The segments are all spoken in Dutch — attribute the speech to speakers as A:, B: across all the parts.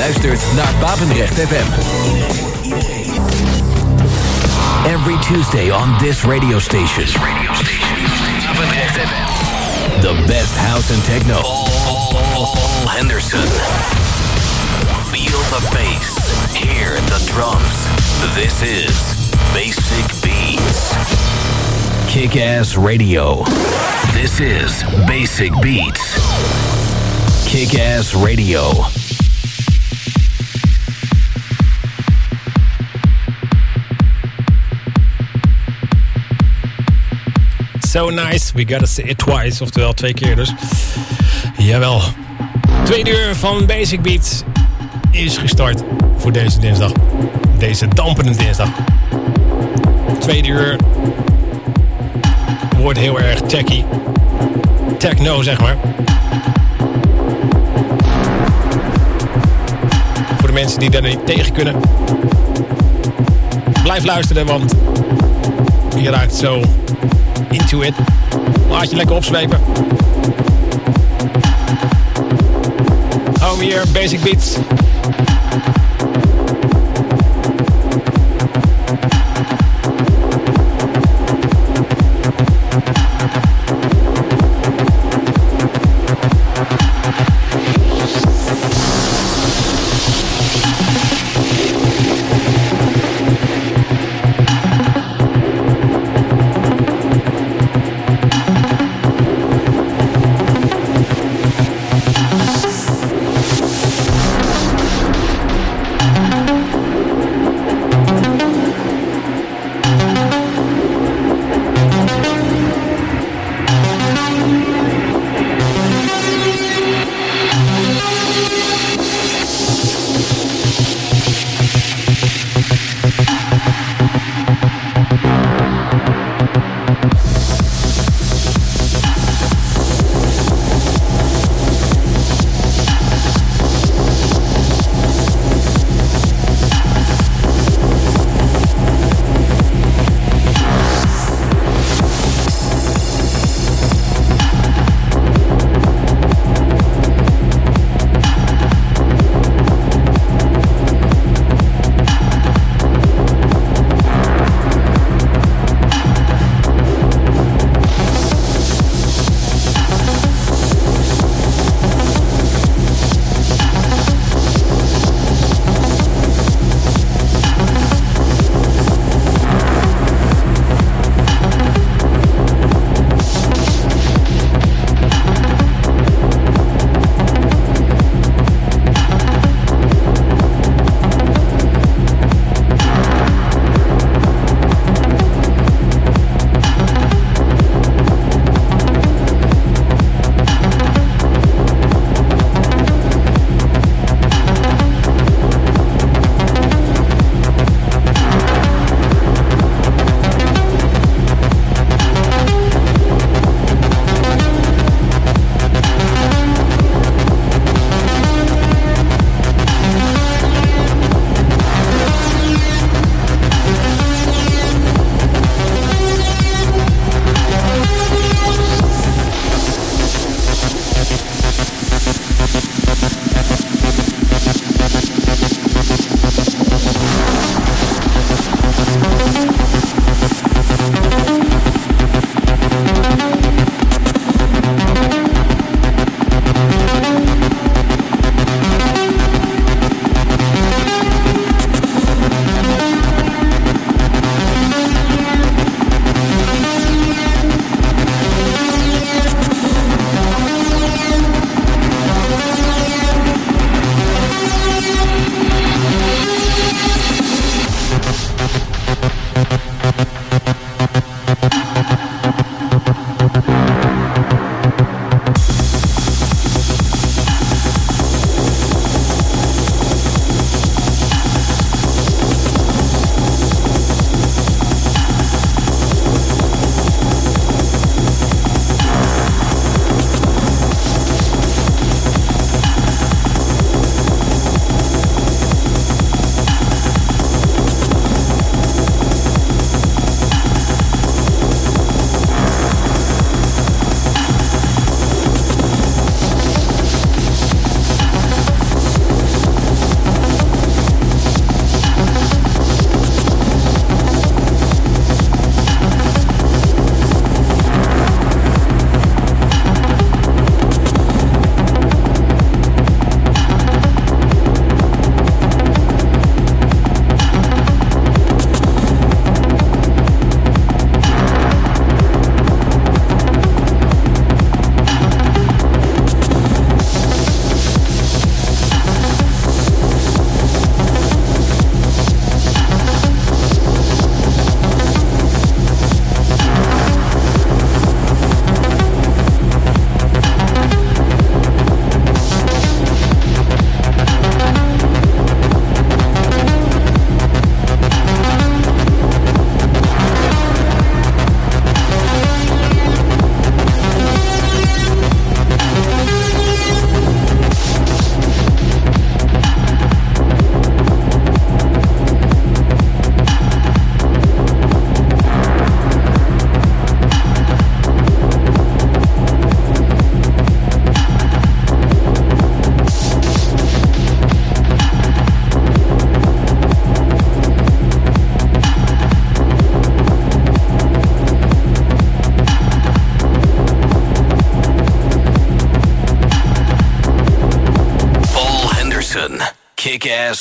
A: luistert naar Papendrecht FM. Every Tuesday on this radio station. Papendrecht FM. The best house and techno. All Henderson. Feel the bass. Hear the drums. This is Basic Beats. Kick-Ass Radio. This is Basic Beats. Kick-Ass Radio.
B: So nice, we gotta say it twice. Oftewel twee keer dus. Jawel. Tweede uur van Basic Beats is gestart voor deze dinsdag. Deze dampende dinsdag. Tweede uur wordt heel erg techy. Techno, zeg maar. Voor de mensen die daar niet tegen kunnen. Blijf luisteren, want je raakt zo into it. Laat je lekker opzwepen. Hou hier, Basic Beats.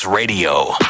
A: Radio.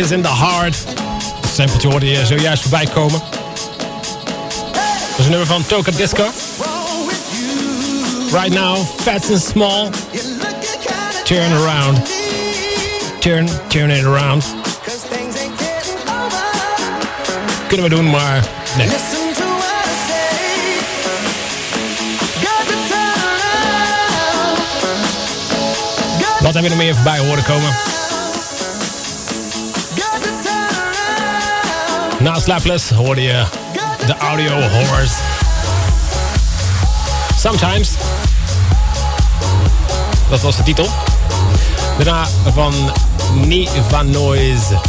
A: Is
B: in the heart. Het sampletje hoorde je zojuist voorbij komen. Dat is een nummer van Toka Disco. Right now, fat and small. Turn around. Turn, turn it around. Kunnen we doen, maar nee. Wat hebben we er meer voorbij horen komen? Na Slapless hoorde je de audio horrors. Sometimes. Dat was de titel. Daarna van Niva Noise.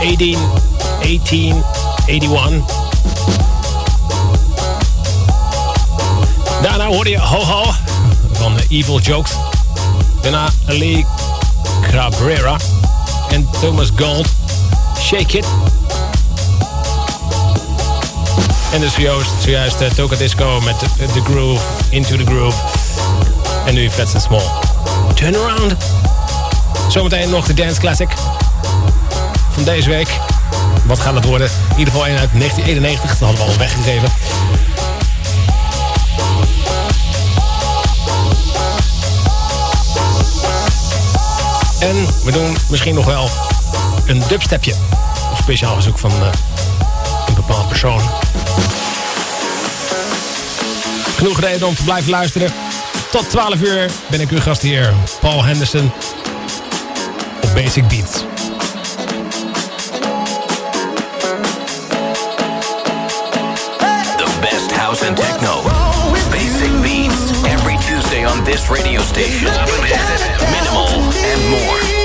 B: 18, 18, 81. Daarna hoorde je Ho Ho van Evil Jokes. Daarna Lee Cabrera en Thomas Gold. Shake It. En dus zojuist, zojuist uh, Toka Disco met the Groove, Into the Groove. En nu Flats and Small. Turn Around. Zometeen nog de Dance Classic van deze week. Wat gaat het worden? In ieder geval een uit 1991. Dat hadden we al weggegeven. En we doen misschien nog wel een dubstepje. Speciaal verzoek van uh, een bepaald persoon. Genoeg reden om te blijven luisteren. Tot 12 uur ben ik uw gast hier, Paul Henderson. Op Basic Beats.
C: The best house and techno. Basic Beats. Every Tuesday on this radio station. Minimal and more.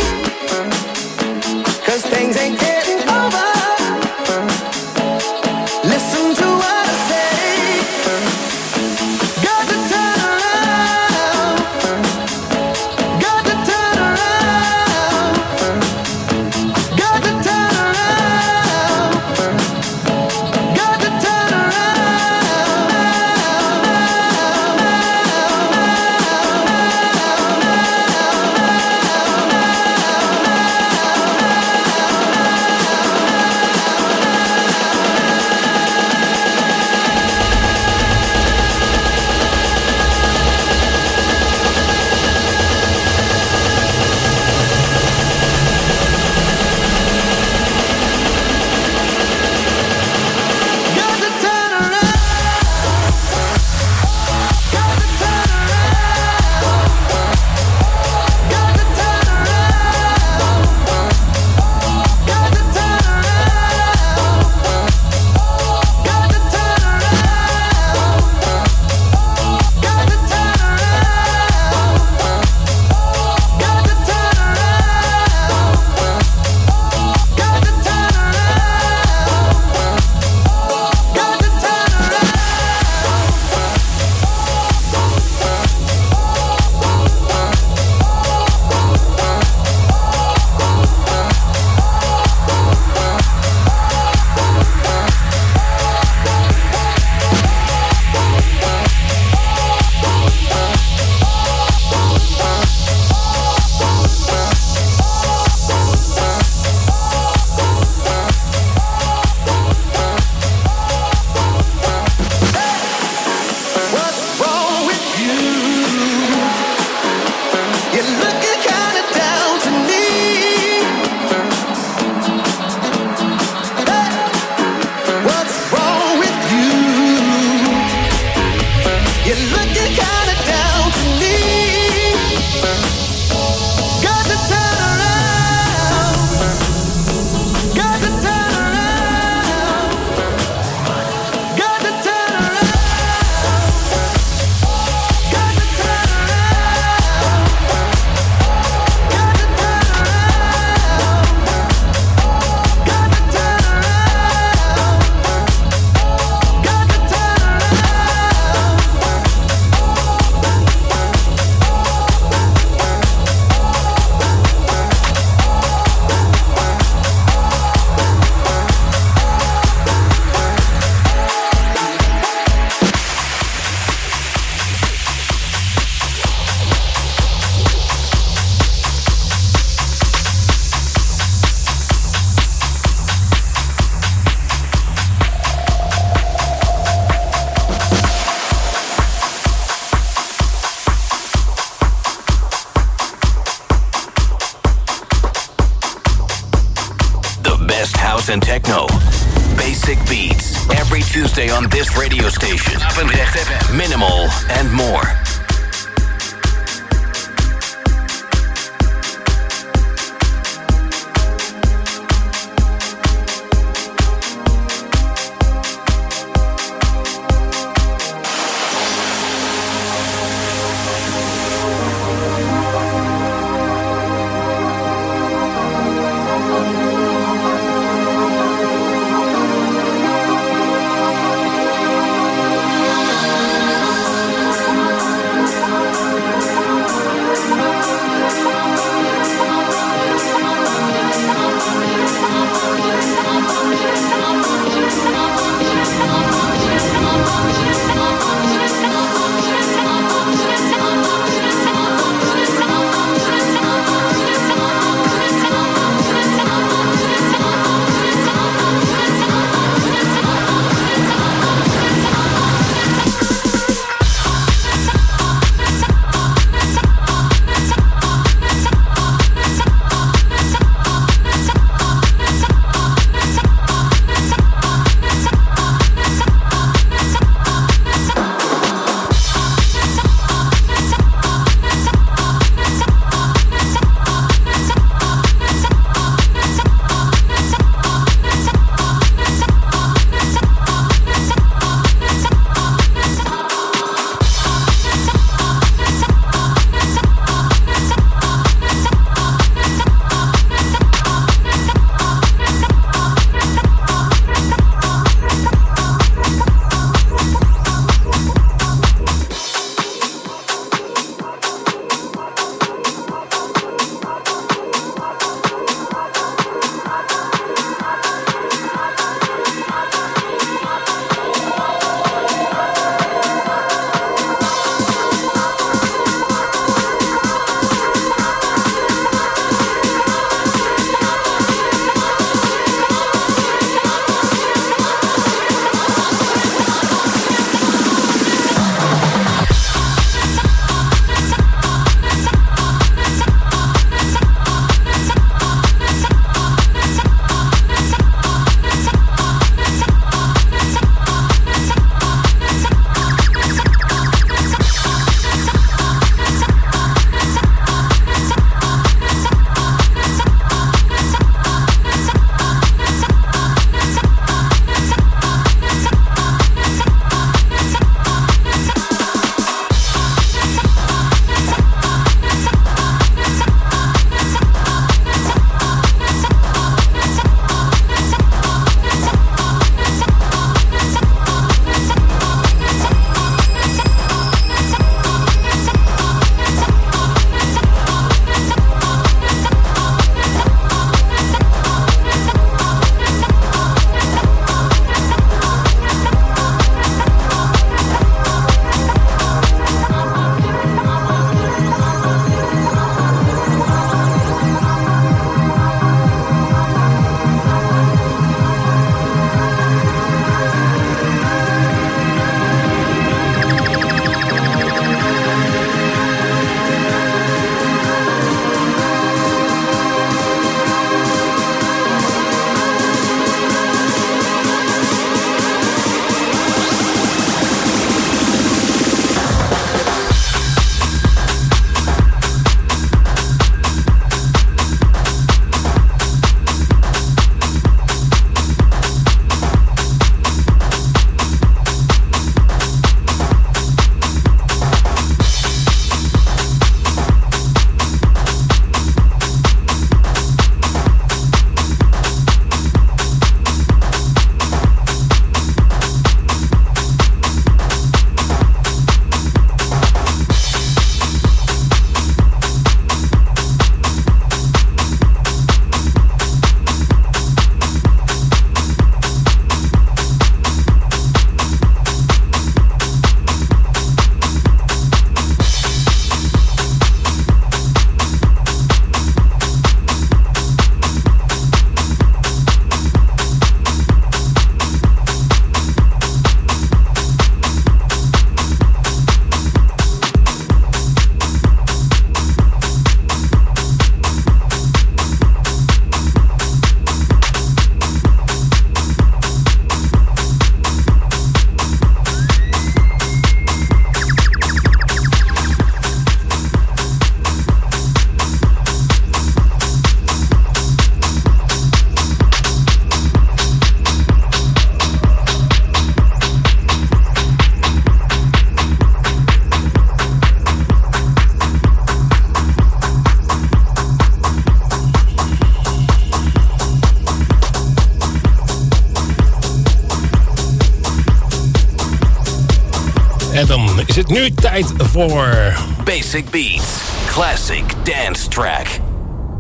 B: Tijd voor...
A: Basic Beats. Classic dance track.
D: I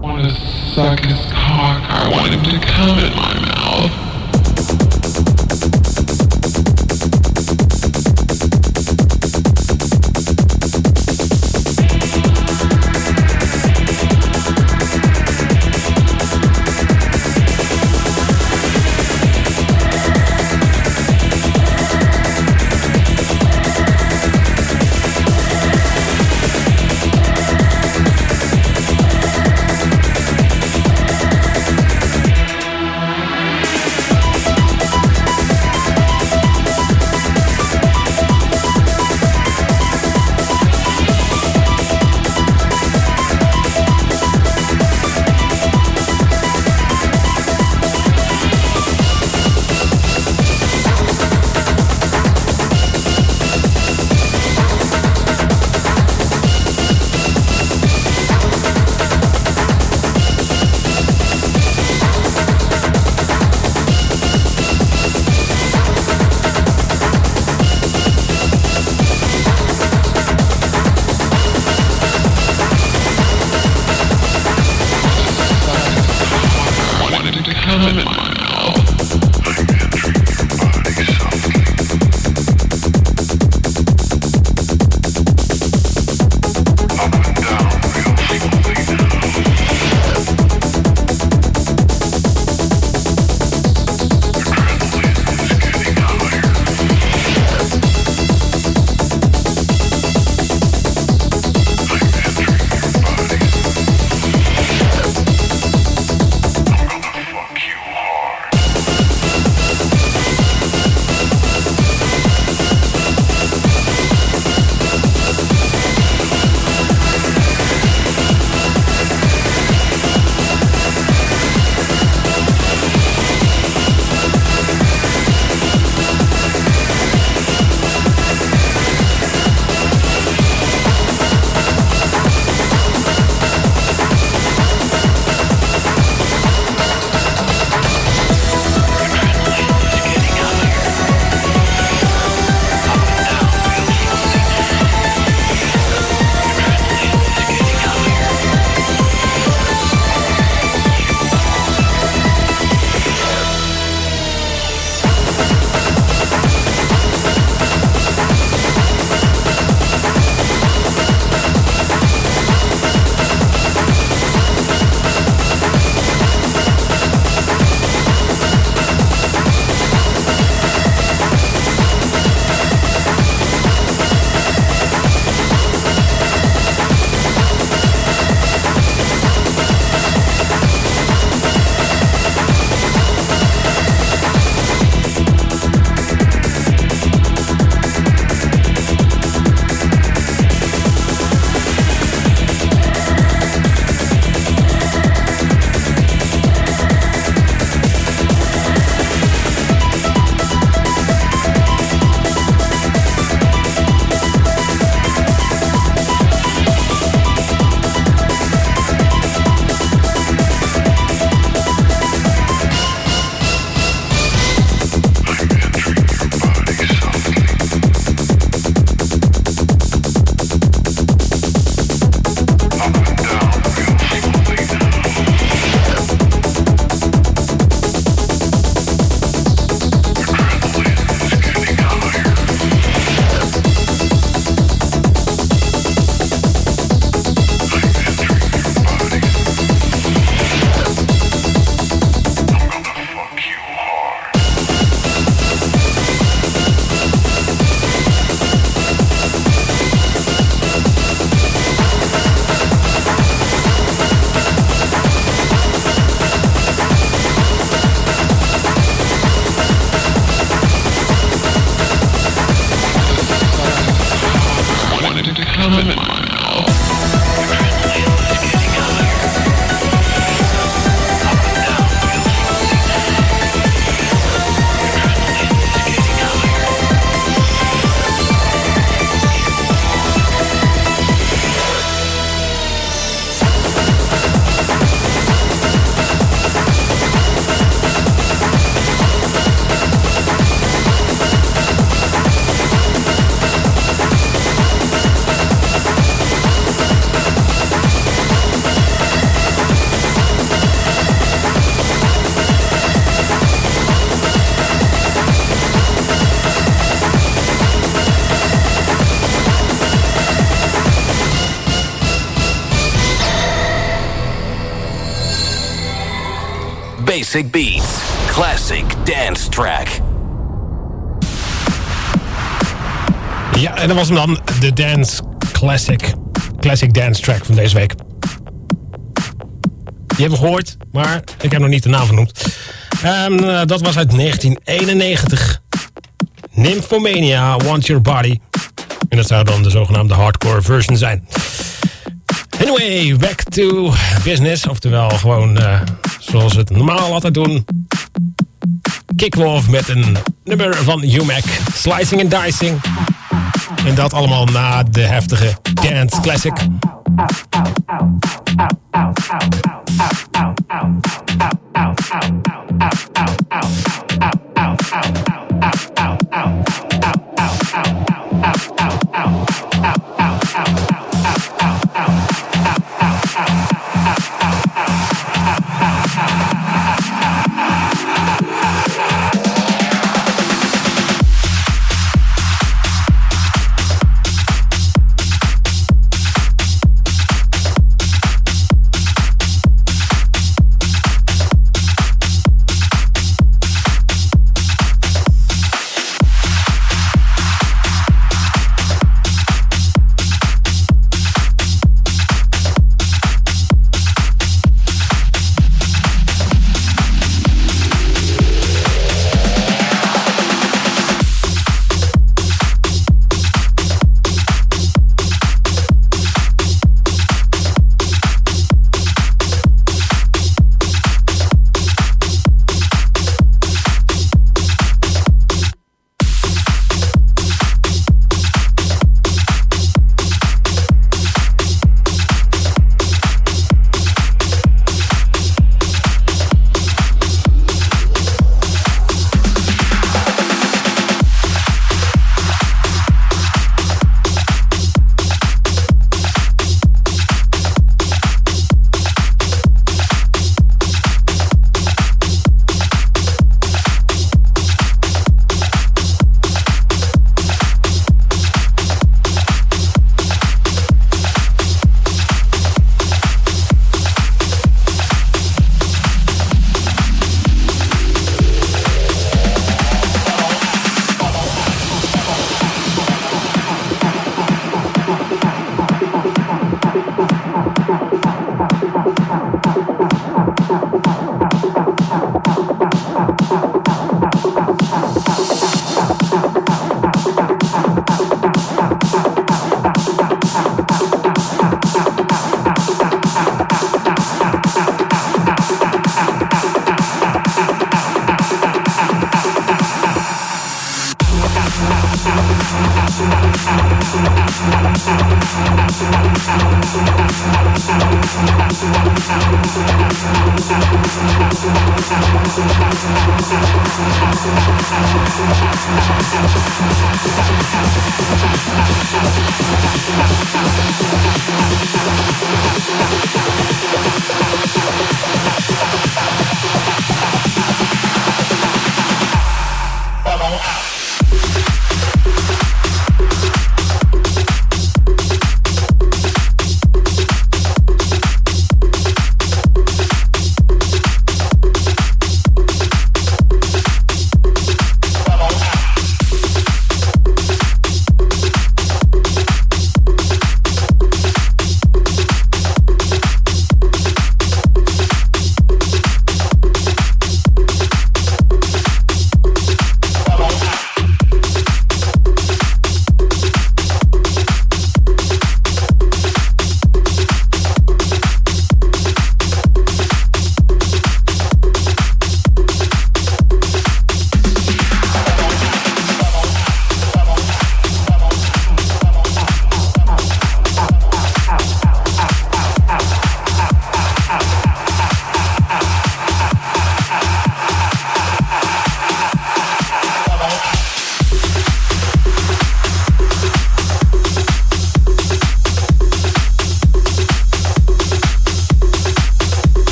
D: want to suck his cock. I want him to come in my mouth.
C: Basic Beats Classic Dance Track.
B: Ja, en dat was hem dan, de Dance Classic, Classic Dance Track van deze week. Je hebt hem gehoord, maar ik heb nog niet de naam genoemd. Eh, dat was uit 1991. Nymphomania, Want Your Body. En dat zou dan de zogenaamde hardcore version zijn. Anyway, back to business. Oftewel gewoon eh, zoals we het normaal altijd doen. Off met een nummer van UMAC. Slicing and Dicing. En dat allemaal na de heftige dance classic.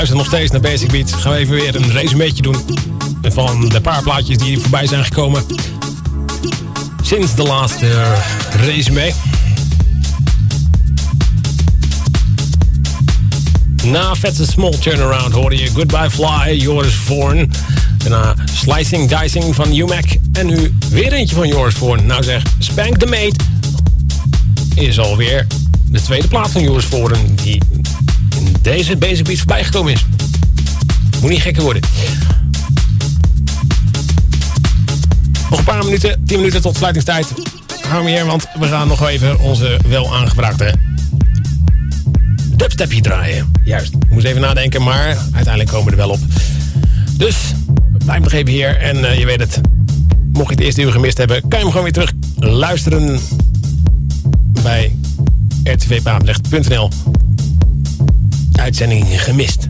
B: Luistert nog steeds naar Basic Beat. Gaan we even weer een resumeetje doen van de paar plaatjes die voorbij zijn gekomen. Sinds de laatste resume. Na Vetse Small Turnaround hoorde je Goodbye Fly, Joris Voorn. Daarna Slicing Dicing van UMAC. En nu weer eentje van Joris Voorn. Nou zeg, Spank the Mate is alweer de tweede plaat van Joris Voorn die deze Basic voorbij gekomen is. Moet niet gekker worden. Nog een paar minuten, 10 minuten tot sluitingstijd. Hou me hier, want we gaan nog even onze wel aangevraagde dubstepje draaien. Juist, ik moest even nadenken, maar uiteindelijk komen we er wel op. Dus, blijf nog even hier en eh, je weet het. Mocht je het eerste uur gemist hebben, kan je hem gewoon weer terug luisteren bij rtvpapendrecht.nl. Uitzending gemist.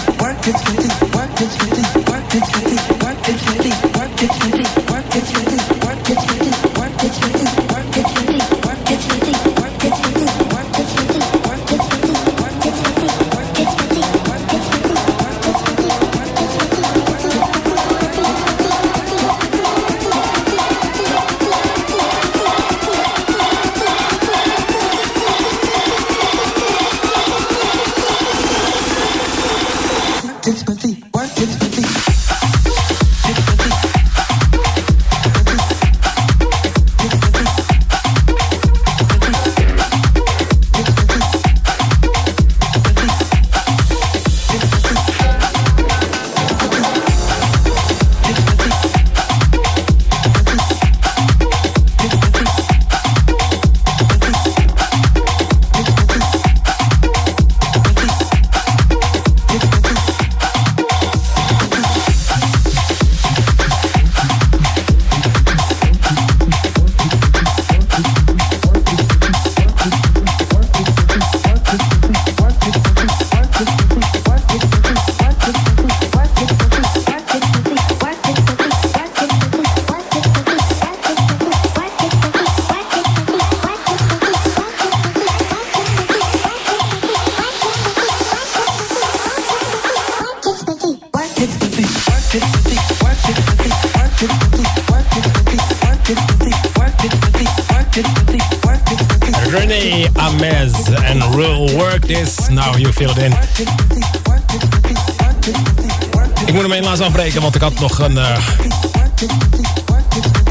B: Ik moet hem helaas afbreken, want ik had nog een eh,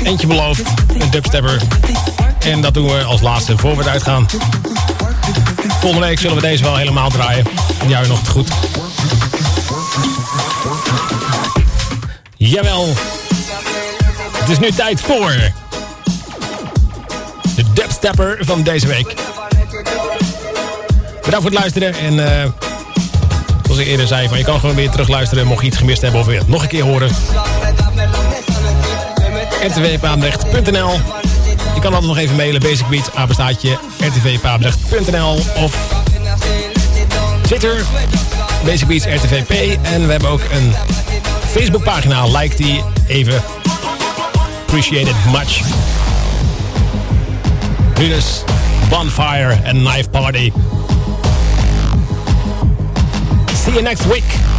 B: eentje beloofd. Een dubstepper. En dat doen we als laatste voor we uitgaan. Volgende week zullen we deze wel helemaal draaien. En nog goed. Jawel. Het is nu tijd voor... De dubstepper van deze week. Bedankt voor het luisteren. En eh, zoals ik eerder zei, van, je kan gewoon weer terugluisteren... mocht je iets gemist hebben of weer nog een keer horen. rtvpaandrecht.nl Je kan altijd nog even mailen. Basic Beats, apenstaatje, Of Twitter, Basic Beats RTVP. En we hebben ook een Facebookpagina. Like die even. Appreciate it much. Nu dus Bonfire en Knife Party. See you next week.